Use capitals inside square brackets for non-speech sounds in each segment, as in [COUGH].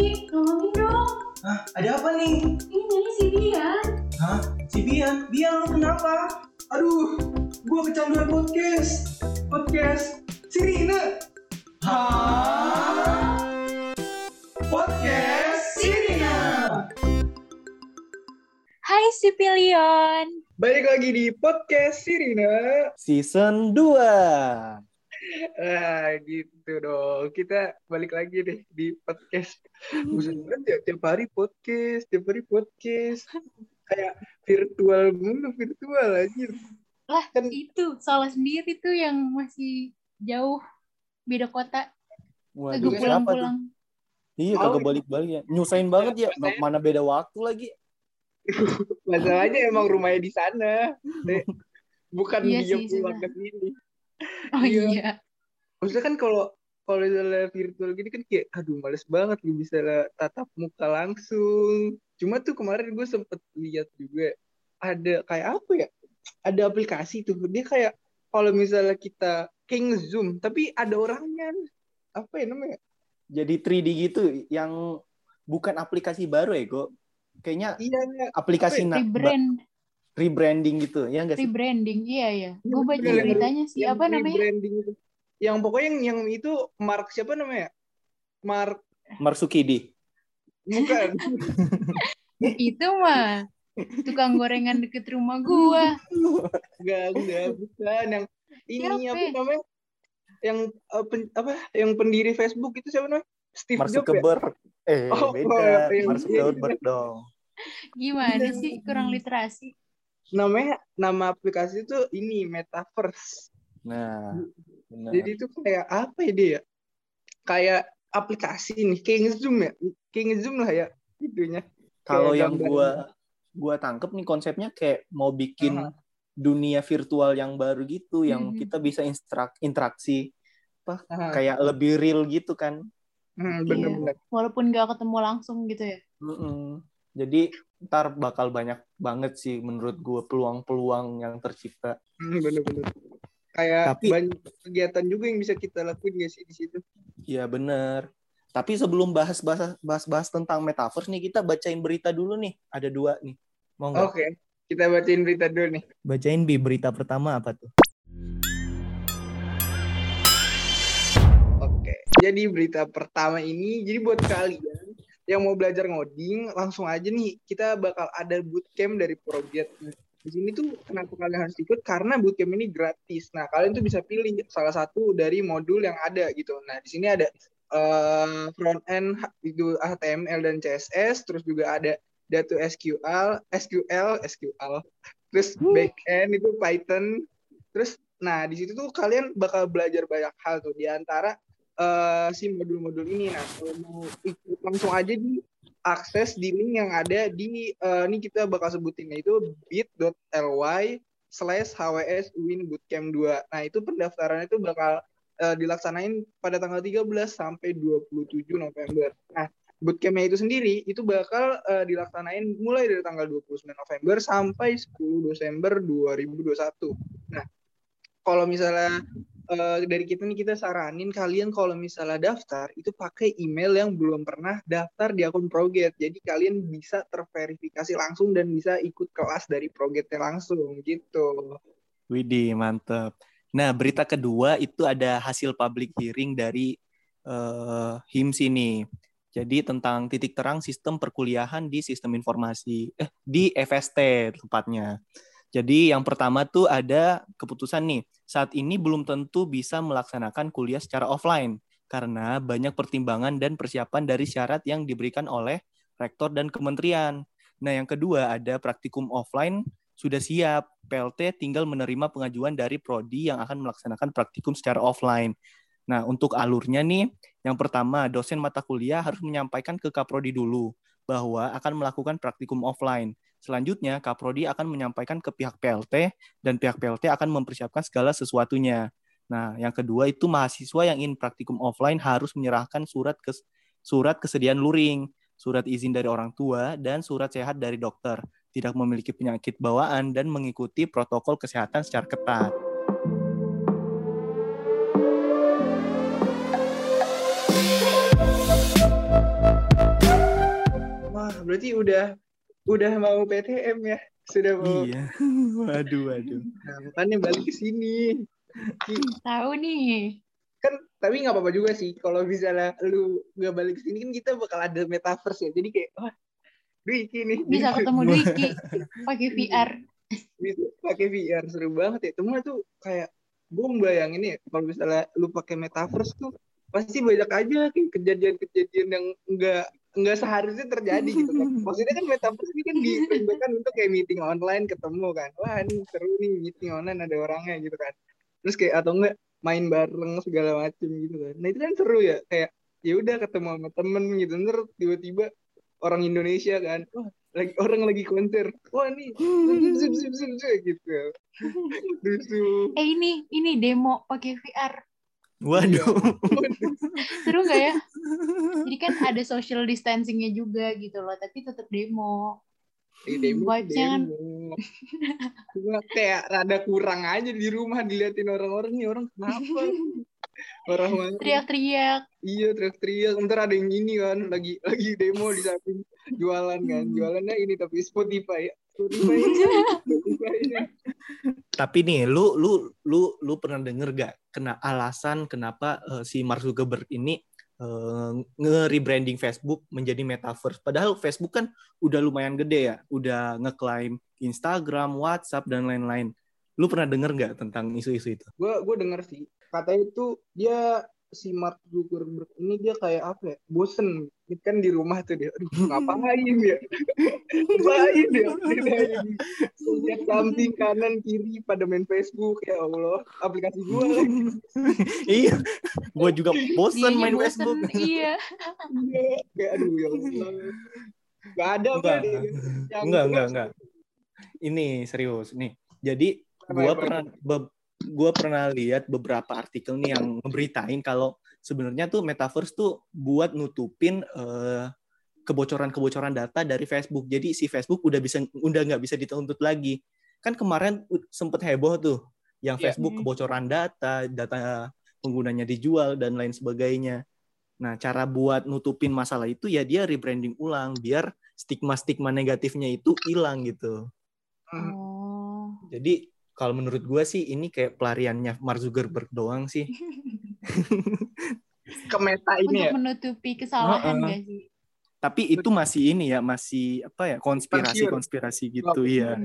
Ki, tolongin dong. Hah, ada apa nih? Ini nyanyi si Bian. Hah? Si Bian? Bian lu kenapa? Aduh, gua kecanduan podcast. Podcast Sirina. Hah? Podcast Sirina. Hai si Pilion. Balik lagi di podcast Sirina. Season 2. Ah, gitu dong. Kita balik lagi deh di podcast. Bukan banget ya, tiap hari podcast, tiap hari podcast. Kayak virtual mulu, virtual aja. Lah, Kan- itu salah sendiri tuh yang masih jauh beda kota. Waduh, pulang-pulang. Iya, Oh, kagak balik-balik ya. Nyusahin banget ya. Mana beda waktu lagi. [LAUGHS] Masalahnya emang rumahnya di sana. [LAUGHS] Bukan Iya dia pulang ke sini. [LAUGHS] Oh Iya. iya. Maksudnya kan kalau kalau misalnya virtual gini kan kayak aduh males banget gak bisa tatap muka langsung. Cuma tuh kemarin gue sempet lihat juga ada kayak apa ya? Ada aplikasi tuh dia kayak kalau misalnya kita kayak nge-zoom tapi ada orangnya. Apa ya namanya? Jadi 3D gitu yang bukan aplikasi baru ya, Go. Kayaknya Iya, aplikasi na- ba- Rebrand, rebranding gitu. Ya enggak sih? rebranding. Iya ya. Iya, Gue baca beritanya sih. yang Apa namanya? rebranding itu. Yang pokoknya yang, yang itu Mark siapa namanya? Mark Marsukidi. bukan. [LAUGHS] Itu mah tukang gorengan deket rumah gua. Enggak, enggak, bukan yang ini Siapa? apa namanya? Yang pen- apa? Yang pendiri Facebook itu siapa namanya? Steve Mark Jobs ya? Zuckerberg. Eh, Oh, beda. oh, iya, Mark iya. Zuckerberg dong. Gimana sih kurang literasi? Namanya nama aplikasi itu ini Metaverse. Nah, benar. Jadi itu kayak apa ya dia? ya? Kayak aplikasi nih, kayak nge-zoom ya. Kayak nge-zoom lah ya videonya. Kalau yang gambar. gua gua tangkep nih konsepnya kayak mau bikin Aha. dunia virtual yang baru gitu yang Mhm. kita bisa instrak- interaksi Aha. kayak lebih real gitu kan. Hmm, Iya. bener-bener. Walaupun gak ketemu langsung gitu ya. Mm-mm. Jadi ntar bakal banyak banget sih menurut gue peluang-peluang yang tercipta. Hmm, bener-bener. Kayak Tapi- banyak kegiatan juga yang bisa kita lakuin gak sih di situ? Iya bener. Tapi sebelum bahas-bahas bahas-bahas tentang metaverse nih kita bacain berita dulu nih. Ada dua nih. Mau nggak? Oke, kita bacain berita dulu nih. Bacain bi berita pertama apa tuh? Oke, jadi berita pertama ini, jadi buat kalian yang mau belajar ngoding, langsung aja nih, kita bakal ada bootcamp dari Proget. Nah, Di sini tuh kenapa kalian harus ikut? Karena bootcamp ini gratis. Nah, kalian tuh bisa pilih salah satu dari modul yang ada gitu. Nah, di sini ada eh, front end itu HTML dan CSS, terus juga ada data SQL, SQL, SQL. Terus back end itu Python. Terus nah di situ tuh kalian bakal belajar banyak hal tuh di antara eh, si modul-modul ini. Nah, kalau mau ikut langsung aja di akses di link yang ada di eh, ini kita bakal sebutin itu bit.ly slash HWS Win Bootcamp 2. Nah, itu pendaftaran itu bakal eh, dilaksanain pada tanggal 13 sampai 27 November. Nah, bootcampnya itu sendiri itu bakal eh, dilaksanain mulai dari tanggal 29 November sampai 10 Desember 2021. Nah, kalau misalnya eh, dari kita nih kita saranin kalian kalau misalnya daftar itu pakai email yang belum pernah daftar di akun Proget. Jadi kalian bisa terverifikasi langsung dan bisa ikut kelas dari Progetnya langsung gitu. Widih, mantep. Nah, berita kedua itu ada hasil public hearing dari eh, HIMS ini. Jadi tentang titik terang sistem perkuliahan di sistem informasi, eh di FST tepatnya. Jadi yang pertama tuh ada keputusan nih, saat ini belum tentu bisa melaksanakan kuliah secara offline karena banyak pertimbangan dan persiapan dari syarat yang diberikan oleh rektor dan kementerian. Nah, yang kedua ada praktikum offline sudah siap. PLT tinggal menerima pengajuan dari prodi yang akan melaksanakan praktikum secara offline. Nah, untuk alurnya nih, yang pertama, dosen mata kuliah harus menyampaikan ke Kaprodi dulu bahwa akan melakukan praktikum offline. Selanjutnya, Kaprodi akan menyampaikan ke pihak PLT dan pihak PLT akan mempersiapkan segala sesuatunya. Nah, yang kedua itu mahasiswa yang ingin praktikum offline harus menyerahkan surat kes surat kesediaan luring, surat izin dari orang tua, dan surat sehat dari dokter tidak memiliki penyakit bawaan dan mengikuti protokol kesehatan secara ketat. berarti udah udah mau PTM ya? Sudah mau. Iya. [LAUGHS] Waduh, waduh. nah, makanya balik ke sini. Tahu nih. kan tapi nggak apa-apa juga sih. Kalau misalnya lu nggak balik ke sini kan kita bakal ada metaverse ya. Jadi kayak wah Dwiki nih. Bisa [LAUGHS] ketemu Dwiki [LAUGHS] pakai VR. bisa pakai VR seru banget ya. Cuma tuh kayak gue bayangin ya kalau misalnya lu pakai metaverse tuh pasti banyak aja kayak kejadian-kejadian yang enggak enggak seharusnya terjadi gitu kan. [LAUGHS] Maksudnya kan metaverse ini kan diperuntukkan untuk kayak meeting online ketemu kan. Wah ini seru nih meeting online ada orangnya gitu kan. Terus kayak atau enggak main bareng segala macem gitu kan. Nah itu kan seru ya. Kayak ya udah ketemu sama temen gitu. Ntar tiba-tiba orang Indonesia kan. Wah lagi orang lagi konser. Wah nih zip, zip, zip, zip, gitu. [LAUGHS] Eh ini ini demo pakai VR. Iya. Waduh. Seru nggak ya? [LAUGHS] Jadi kan ada social distancingnya juga gitu loh, tapi tetap demo. Eh, demo, Vibes-nya kan- demo. Cuma kayak rada kurang aja di rumah diliatin orang-orang nih orang kenapa? Orang mana? Teriak-teriak. Iya teriak-teriak. Ntar ada yang ini kan lagi lagi demo di samping jualan kan. Jualannya ini tapi Spotify. [LAUGHS] Tapi nih, lu lu lu lu pernah denger gak kena alasan kenapa eh, si Mark Zuckerberg ini eh, nge-rebranding Facebook menjadi metaverse? Padahal Facebook kan udah lumayan gede ya, udah ngeklaim Instagram, WhatsApp dan lain-lain. Lu pernah denger gak tentang isu-isu itu? gue gue denger sih katanya itu dia si Mark Zuckerberg ini dia kayak apa ya bosen kan di rumah tuh dia aduh ngapain ya [LAUGHS] ngapain ya Dia lihat samping kanan kiri pada main Facebook ya Allah aplikasi gue lagi [LAUGHS] iya, gua juga bosen main bosen. Facebook. Iya. Iya. kayak aduh ya Allah Gak ada Enggak, apa yang enggak, enggak, enggak. Ini serius nih. Jadi gua apa, pernah be- gua pernah lihat beberapa artikel nih yang ngeberitain kalau sebenarnya tuh metaverse tuh buat nutupin eh, kebocoran-kebocoran data dari Facebook. Jadi si Facebook udah bisa udah nggak bisa dituntut lagi. Kan kemarin sempet heboh tuh yang Iya. Facebook Hmm. kebocoran data, data penggunanya dijual dan lain sebagainya. Nah, cara buat nutupin masalah itu ya dia rebranding ulang biar stigma-stigma negatifnya itu hilang gitu. Hmm. Oh. Jadi kalau menurut gua sih ini kayak pelariannya Mark Zuckerberg doang sih. [LAUGHS] ke meta ini Untuk ya menutupi kesalahan Heeh. nggak sih? Tapi itu masih ini ya, masih apa ya konspirasi-konspirasi gitu ya.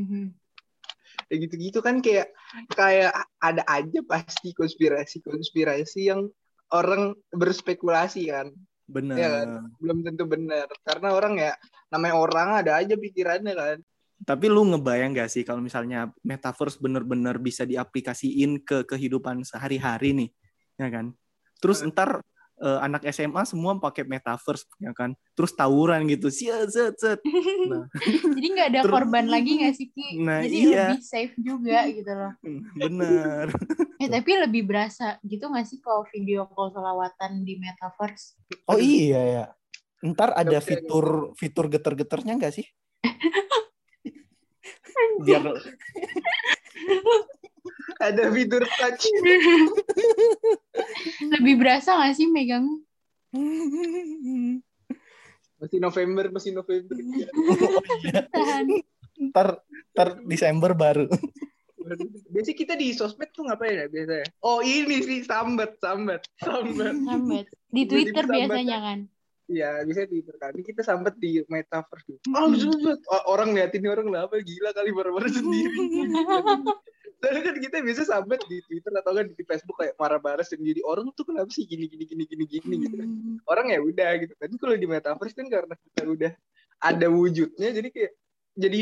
Kayak gitu-gitu kan kayak kayak ada aja pasti konspirasi-konspirasi yang orang berspekulasi kan Bener. Iya kan? belum tentu benar karena orang ya namanya orang ada aja pikirannya kan Tapi lu ngebayang gak sih kalau misalnya metaverse bener-bener bisa diaplikasiin ke kehidupan sehari-hari nih, ya kan? Terus Hmm. ntar eh, anak SMA semua pakai metaverse, ya kan? Terus tawuran gitu, set set set. Nah, Jadi nggak ada Terus- korban lagi nggak sih Ki? Nah, Jadi iya. lebih safe juga gitu loh. [LAUGHS] bener. [LAUGHS] Eh tapi lebih berasa gitu nggak sih kalau video call selawatan di metaverse? Oh iya ya. Ntar ada fitur fitur geter-geternya nggak sih? [LAUGHS] Biar [LAUGHS] ada fitur touch lebih berasa nggak sih megang? masih November masih November Tahan. ntar ntar Desember baru. biasanya kita di sosmed tuh ngapain ya biasanya oh ini sih sambat sambat sambat Sambat. Di Twitter biasanya kan. Iya, bisa di. Ini kita sambat di metaverse. Hmm. Oh, sambat. O- orang liatin ini orang lah apa gila kali baru-baru sendiri. [LAUGHS] Soalnya kan kita bisa sambat di Twitter atau kan di Facebook kayak marah-marah sendiri. Orang tuh kenapa sih gini gini gini gini gini gitu kan. Orang ya udah gitu. Tapi kalau di metaverse kan karena kita udah ada wujudnya jadi kayak jadi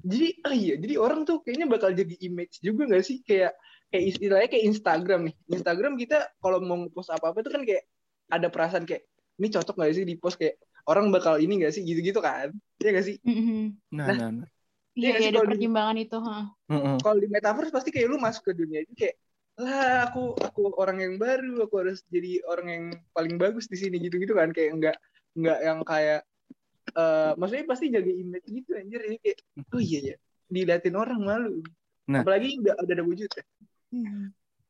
jadi oh iya jadi orang tuh kayaknya bakal jadi image juga nggak sih kayak kayak istilahnya kayak Instagram nih Instagram kita kalau mau post apa apa tuh kan kayak ada perasaan kayak ini cocok nggak sih di post kayak orang bakal ini nggak sih gitu-gitu kan Iya nggak sih Mhm. Nah, Nah. nah, nah. Iya, Iya iya sih, ada kalau di- pertimbangan itu. ha. Mm-mm. kalau di metaverse pasti kayak lu masuk ke dunia itu kayak lah aku aku orang yang baru aku harus jadi orang yang paling bagus di sini gitu-gitu kan kayak enggak enggak yang kayak eh maksudnya pasti jaga image gitu anjir ini kayak oh iya ya diliatin orang malu Nah. apalagi udah ada wujud ya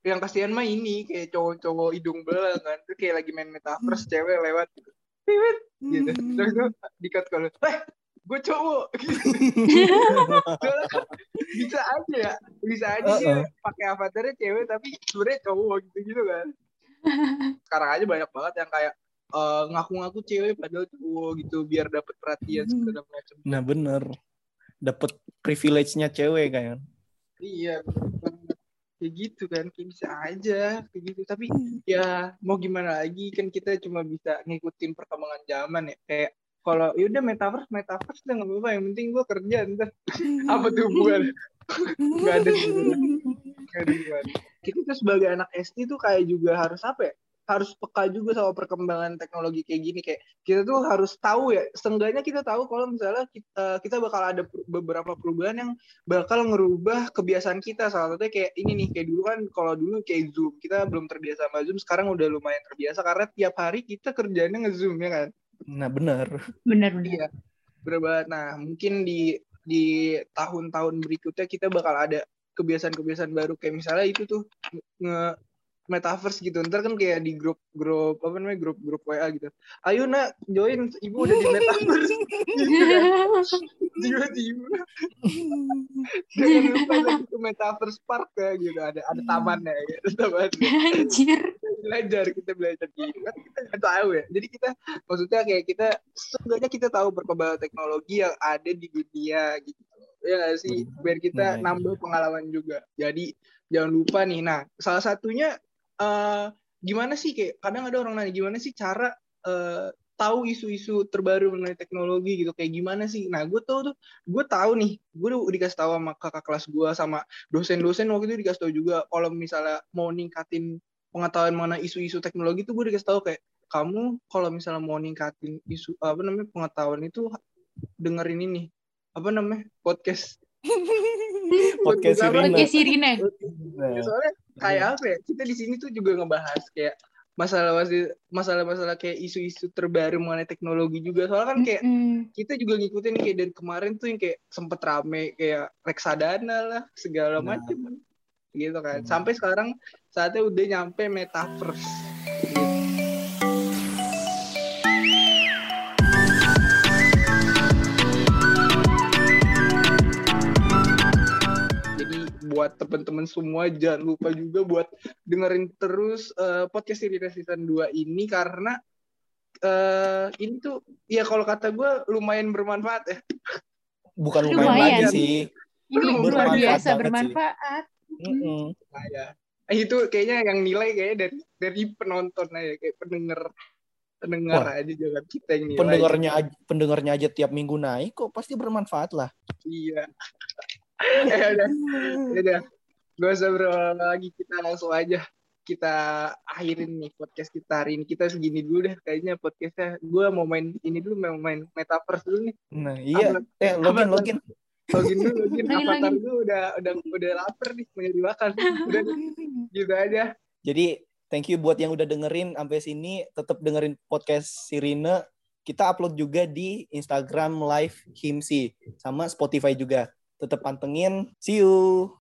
yang kasihan mah ini kayak cowok-cowok hidung belang kan tuh kayak lagi main metaverse cewek lewat Piwit, gitu terus tuh dikat kalau eh gue cowok [LAUGHS] [LAUGHS] bisa aja ya bisa aja Uh-uh. dia pakai avatarnya cewek tapi sebenarnya cowok gitu gitu kan [LAUGHS] sekarang aja banyak banget yang kayak eh, ngaku-ngaku cewek padahal cowok gitu biar dapet perhatian Hmm. segala macam Nah bener. Dapat privilege-nya cewek kan. iya bener. Kayak gitu kan kayak bisa aja kayak gitu. Tapi ya mau gimana lagi kan kita cuma bisa ngikutin perkembangan zaman ya. Kayak kalau yaudah metaverse metaverse udah nggak apa-apa yang penting gue kerja ntar. Apa tuh hubungan nggak ada. [LAUGHS] Nggak ada kita tuh sebagai anak SD tuh kayak juga harus apa ya harus peka juga sama perkembangan teknologi kayak gini. Kayak kita tuh harus tahu ya setengahnya kita tahu kalau misalnya kita, kita bakal ada beberapa perubahan yang bakal ngerubah kebiasaan kita. Salah satunya kayak ini nih kayak dulu kan kalau dulu kayak zoom kita belum terbiasa sama zoom sekarang udah lumayan terbiasa karena tiap hari kita kerjanya ngezoom ya kan? Nah bener. Iya, bener banget. Nah, mungkin di di tahun-tahun berikutnya kita bakal ada kebiasaan-kebiasaan baru. Kayak misalnya itu tuh nge metaverse gitu. Ntar kan kayak di grup grup apa namanya grup grup WA gitu. Ayo nak join, ibu udah di metaverse. [LAUGHS] Gitu kan. Tiba-tiba. Jangan lupa ke metaverse park ya gitu. Ada ada tamannya ya, ada tamannya. Anjir. Belajar kita belajar. Gitu kan kita nggak tahu ya. Jadi kita maksudnya kayak kita setidaknya kita tahu perkembangan teknologi yang ada di dunia gitu. Ya nggak sih? Biar kita nambah pengalaman juga. Jadi jangan lupa nih. Nah salah satunya eh gimana sih kayak kadang ada orang nanya gimana sih cara eh, tahu isu-isu terbaru mengenai teknologi gitu kayak gimana sih nah gue tahu tuh gue tahu nih gue udah dikasih tahu sama kakak kelas gue sama dosen-dosen waktu itu dikasih tahu juga kalau misalnya mau ningkatin pengetahuan mengenai isu-isu teknologi itu gue dikasih tahu kayak kamu kalau misalnya mau ningkatin isu apa namanya pengetahuan itu dengerin ini apa namanya podcast [LAUGHS] Podcast apa? Sirina. oke Sirine Ya, soalnya kayak apa ya kita di sini tuh juga ngebahas kayak masalah masalah masalah kayak isu-isu terbaru mengenai teknologi juga soalnya kan kayak Mm-mm. kita juga ngikutin kayak dari kemarin tuh yang kayak sempet rame kayak reksadana lah segala Nah. macam gitu kan Hmm. sampai sekarang saatnya udah nyampe metaverse gitu. Buat teman-teman semua jangan lupa juga buat dengerin terus eh, podcast Siri Season 2 ini karena eh ini tuh ya kalau kata gue lumayan bermanfaat ya Bukan lumayan, Lumayan. lagi sih. ini luar Bermanfaat biasa sih. bermanfaat Mm-mm. Nah, ya. Eh, itu kayaknya yang nilai kayaknya dari dari penonton aja kayak pendengar pendengar Wah. aja jangan kita yang nilai. Pendengarnya aja, pendengarnya aja tiap minggu naik kok pasti bermanfaat lah. Iya. Eh [LAUGHS] udah, [LAUGHS] udah. Gak usah berlama lagi kita langsung aja kita akhirin nih podcast kita hari ini kita segini dulu deh kayaknya podcastnya gue mau main ini dulu mau main metaverse dulu nih Nah iya. Apa- Eh login apa- login. login dulu login [LAUGHS] avatar login. gue udah udah udah lapar nih mau nyari makan udah gitu aja Jadi thank you buat yang udah dengerin sampai sini. Tetap dengerin podcast Sirine. Kita upload juga di Instagram Live Himsi sama Spotify juga tetap pantengin. See you.